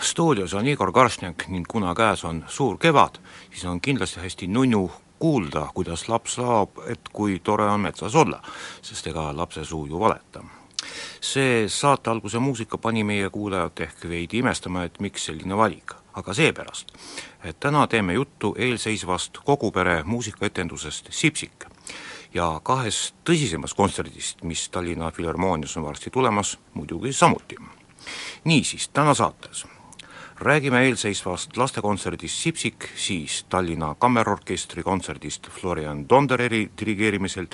stuudios on Igor Karstjak ning kuna käes on suur kevad, siis on kindlasti hästi nunnu kuulda, kuidas laps laulab, et kui tore on metsas olla, sest ega lapse suu ju valeta. see saate alguse muusika pani meie kuulajad ehk veidi imestama, et miks selline valik, aga seepärast, et täna teeme juttu eelseisvast kogu pere muusikaetendusest Sipsik ja kahest tõsisemast kontserdist, mis Tallinna Filharmoonias on varsti tulemas, muidugi samuti niisiis, täna saates räägime eelseisvast lastekontserdist Sipsik, siis Tallinna Kammerorkestri kontserdist Florian Dondereri dirigeerimisel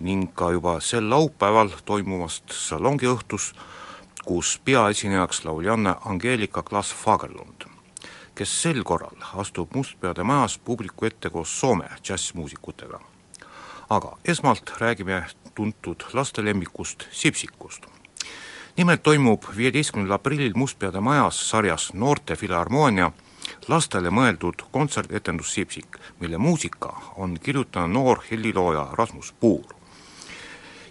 ning ka juba sel laupäeval toimuvast salongiõhtus, kus peaesinejaks lauljanna Angeelika Klas-Fagerlund, kes sel korral astub Mustpeade majas publiku ette koos Soome džässmuusikutega. aga esmalt räägime tuntud lastelemmikust Sipsikust nimelt toimub viieteistkümnendal aprillil Mustpeade majas sarjas Noorte Filharmoonia lastele mõeldud kontsertetendus Sipsik, mille muusika on kirjutanud noor helilooja Rasmus Puur.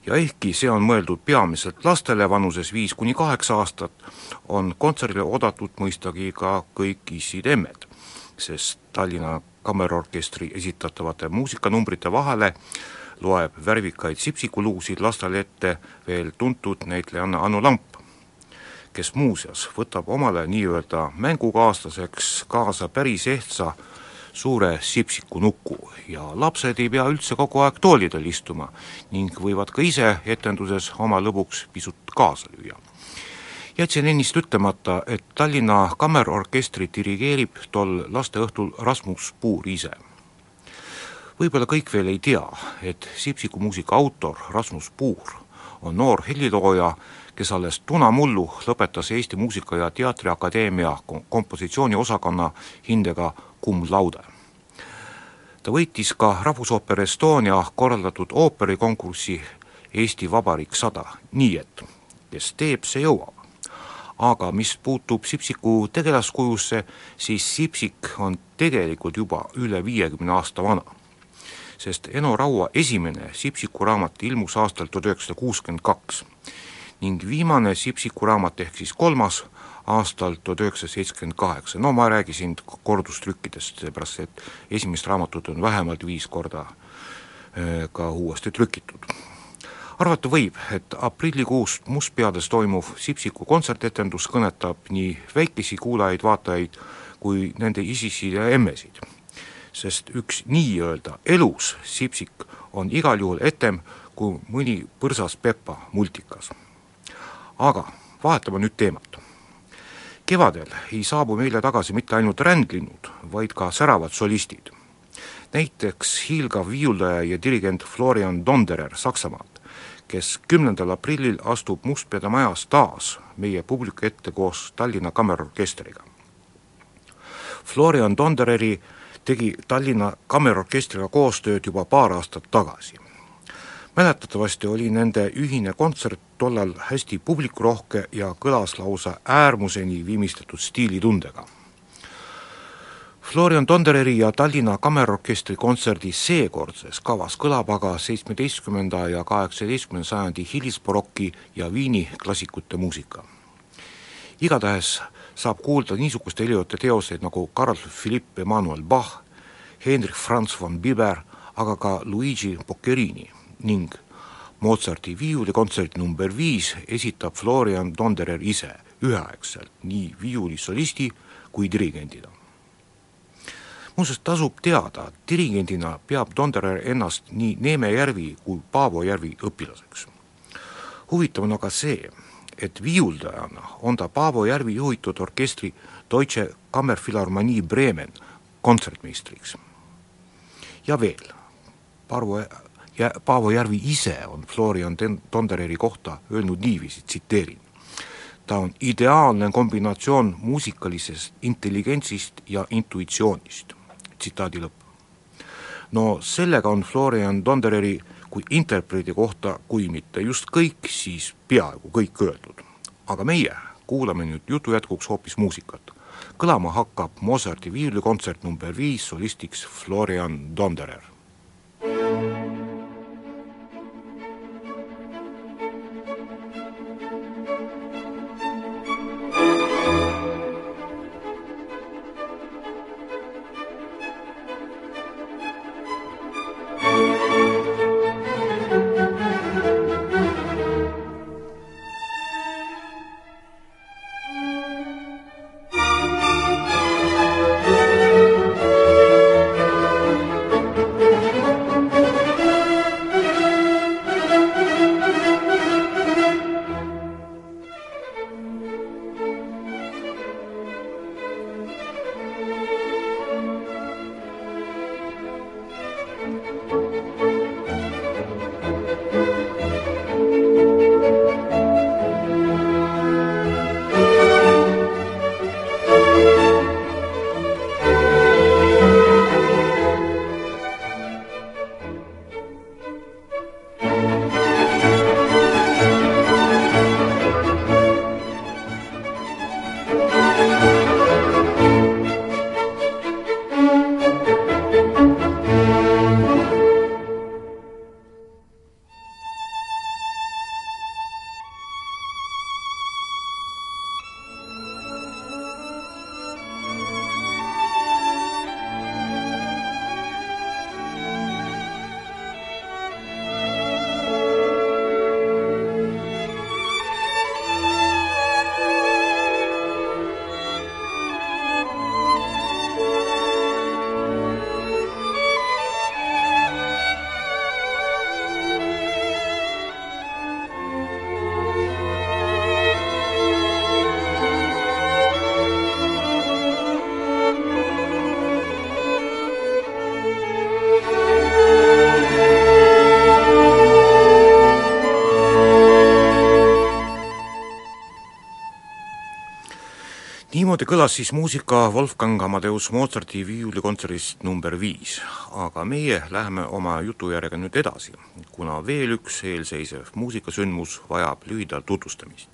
ja ehkki see on mõeldud peamiselt lastele vanuses viis kuni kaheksa aastat, on kontserdile oodatud mõistagi ka kõik issid-emmed, sest Tallinna Kammerorkestri esitatavate muusikanumbrite vahele loeb värvikaid sipsikuluusid lastele ette veel tuntud näitlejanna Anu Lamp, kes muuseas võtab omale nii-öelda mängukaaslaseks kaasa päris ehtsa suure sipsiku nuku ja lapsed ei pea üldse kogu aeg toolidel istuma ning võivad ka ise etenduses oma lõbuks pisut kaasa lüüa. jätsin ennist ütlemata, et Tallinna Kammerorkestri dirigeerib tol lasteõhtul Rasmus Puur ise võib-olla kõik veel ei tea, et Sipsiku muusika autor Rasmus Puur on noor helilooja, kes alles tunamullu lõpetas Eesti Muusika- ja Teatriakadeemia kompositsiooniosakonna hindega cum laude. ta võitis ka Rahvusooper Estonia korraldatud ooperikonkursi Eesti Vabariik sada, nii et kes teeb, see jõuab. aga mis puutub Sipsiku tegelaskujusse, siis Sipsik on tegelikult juba üle viiekümne aasta vana sest Eno Raua esimene Sipsiku raamat ilmus aastal tuhat üheksasada kuuskümmend kaks ning viimane Sipsiku raamat ehk siis kolmas aastal tuhat üheksasada seitsekümmend kaheksa, no ma ei räägi siin kordustrükkidest, seepärast et esimest raamatut on vähemalt viis korda ka uuesti trükitud. arvata võib, et aprillikuus Mustpeades toimuv Sipsiku kontsertetendus kõnetab nii väikesi kuulajaid-vaatajaid kui nende isisid ja emmesid sest üks nii-öelda elus sipsik on igal juhul etem kui mõni põrsas Peppa multikas. aga vahetame nüüd teemat. kevadel ei saabu meile tagasi mitte ainult rändlinnud, vaid ka säravad solistid. näiteks hiilgav viiuldaja ja dirigent Florian Donderer Saksamaalt, kes kümnendal aprillil astub Mustpeade majas taas meie publiku ette koos Tallinna Kammerorkestriga. Florian Tondereri tegi Tallinna Kammerorkestriga koostööd juba paar aastat tagasi. mäletatavasti oli nende ühine kontsert tollal hästi publikurohke ja kõlas lausa äärmuseni viimistletud stiilitundega Florian Tondereri ja Tallinna Kammerorkestri kontserdi seekordses kavas kõlab aga seitsmeteistkümnenda ja kaheksateistkümnenda sajandi hilisbaroki ja Viini klassikute muusika. igatahes saab kuulda niisuguste heliote teoseid nagu Carl Philipp Emanuel Bach, Heinrich Franz von Biber, aga ka Luigi Boccherini ning Mozarti viiulikontserdi number viis esitab Florian Tonderer ise üheaegselt nii viiulisolisti kui dirigendina. muuseas, tasub teada, dirigendina peab Tonderer ennast nii Neeme Järvi kui Paavo Järvi õpilaseks. huvitav on aga see, et viiuldajana on ta Paavo Järvi juhitud orkestri Deutsche Kammerphilharmonie Bremen kontsertmeistriks. ja veel, Parvo ja Paavo Järvi ise on Florian Tondereri kohta öelnud niiviisi, tsiteerin. ta on ideaalne kombinatsioon muusikalisest intelligentsist ja intuitsioonist, tsitaadi lõpp. no sellega on Florian Tondereri kui interpreedi kohta, kui mitte just kõik, siis peaaegu kõik öeldud. aga meie kuulame nüüd jutu jätkuks hoopis muusikat. kõlama hakkab Mozarti viiulikontsert number viis solistiks Florian Donderer niimoodi kõlas siis muusika Wolfgang Amadeus Mozarti viiulikontserdist number viis, aga meie läheme oma jutujärjega nüüd edasi, kuna veel üks eelseisev muusikasündmus vajab lühidalt tutvustamist.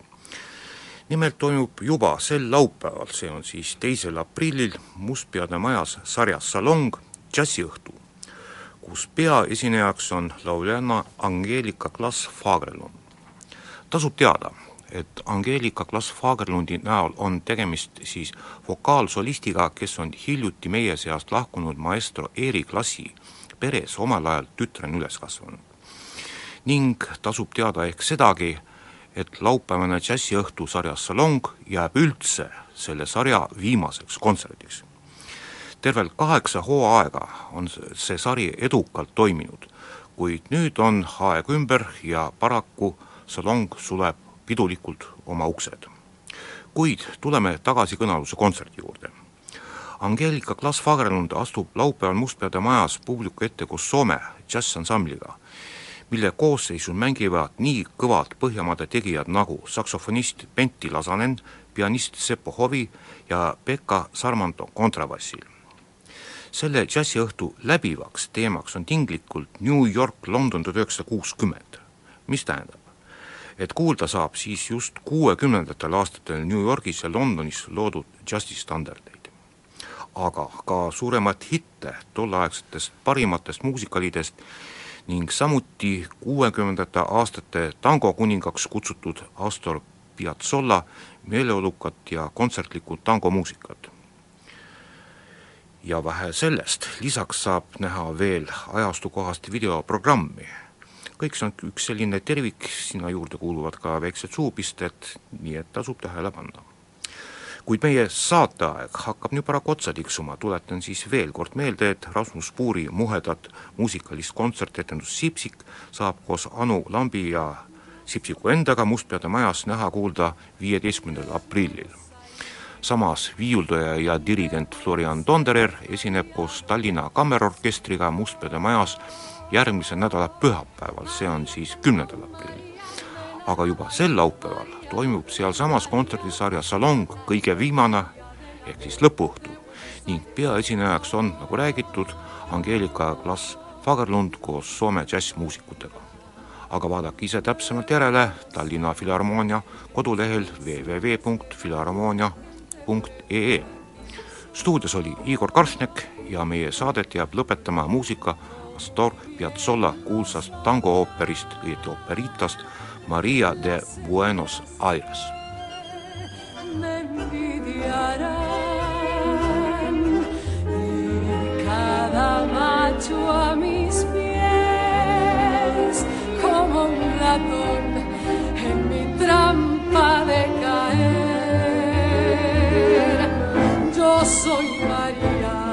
nimelt toimub juba sel laupäeval, see on siis teisel aprillil Mustpeade majas sarjas Salong džässiõhtu, kus peaesinejaks on lauljanna Angeelika Klas-Fagerlund. tasub teada, et Angeelika Klas-Fagerlundi näol on tegemist siis vokaalsolistiga, kes on hiljuti meie seast lahkunud maestro Eeri Klassi peres omal ajal tütrena üles kasvanud. ning tasub teada ehk sedagi, et laupäevane džässiõhtu sarjas Salong jääb üldse selle sarja viimaseks kontserdiks. tervelt kaheksa hooaega on see sari edukalt toiminud, kuid nüüd on aeg ümber ja paraku Salong suleb pidulikult oma uksed. kuid tuleme tagasi kõnealuse kontserdi juurde. Angeelika Klas-Fagerlund astub laupäeval Mustpeade majas publiku ette koos Soome džässansambliga, mille koosseisus mängivad nii kõvad Põhjamaade tegijad nagu saksofonist Pentti Lasanen, pianist Seppo Hovi ja Pekka Sarmanto kontrabassil. selle džässiõhtu läbivaks teemaks on tinglikult New York, London tuhat üheksasada kuuskümmend, mis tähendab, et kuulda saab siis just kuuekümnendatel aastatel New Yorgis ja Londonis loodud džässi standardeid. aga ka suuremaid hitte tolleaegsetest parimatest muusikalidest ning samuti kuuekümnendate aastate tangokuningaks kutsutud Astor Piazzolla meeleolukat ja kontsertlikku tangomuusikat. ja vähe sellest, lisaks saab näha veel ajastukohast videoprogrammi. Kõik see on üks selline tervik, sinna juurde kuuluvad ka väiksed suupisted, nii et tasub tähele panna kuid meie saateaeg hakkab nüüd paraku otsa tiksuma, tuletan siis veel kord meelde, et Rasmus Puuri muhedat muusikalist kontsertetendust Sipsik saab koos Anu Lambi ja Sipsiku endaga Mustpeade majas näha-kuulda viieteistkümnendal aprillil. samas viiuldaja ja dirigent Florian Tonderer esineb koos Tallinna Kammerorkestriga Mustpeade majas järgmise nädala pühapäeval, see on siis kümnendal aprillil aga juba sel laupäeval toimub sealsamas kontserdisarja Salong kõige viimane ehk siis lõpuõhtu ning peaesinejaks on, nagu räägitud, Angeelika Klas Fagerlund koos Soome džässmuusikutega. aga vaadake ise täpsemalt järele Tallinna Filharmoonia kodulehel www.filharmoonia.ee. stuudios oli Igor Karšnek ja meie saadet jääb lõpetama muusika Astor Piazzolla kuulsast tangoooperist, õieti María de Buenos Aires. a como un ratón en mi trampa de caer. Yo soy María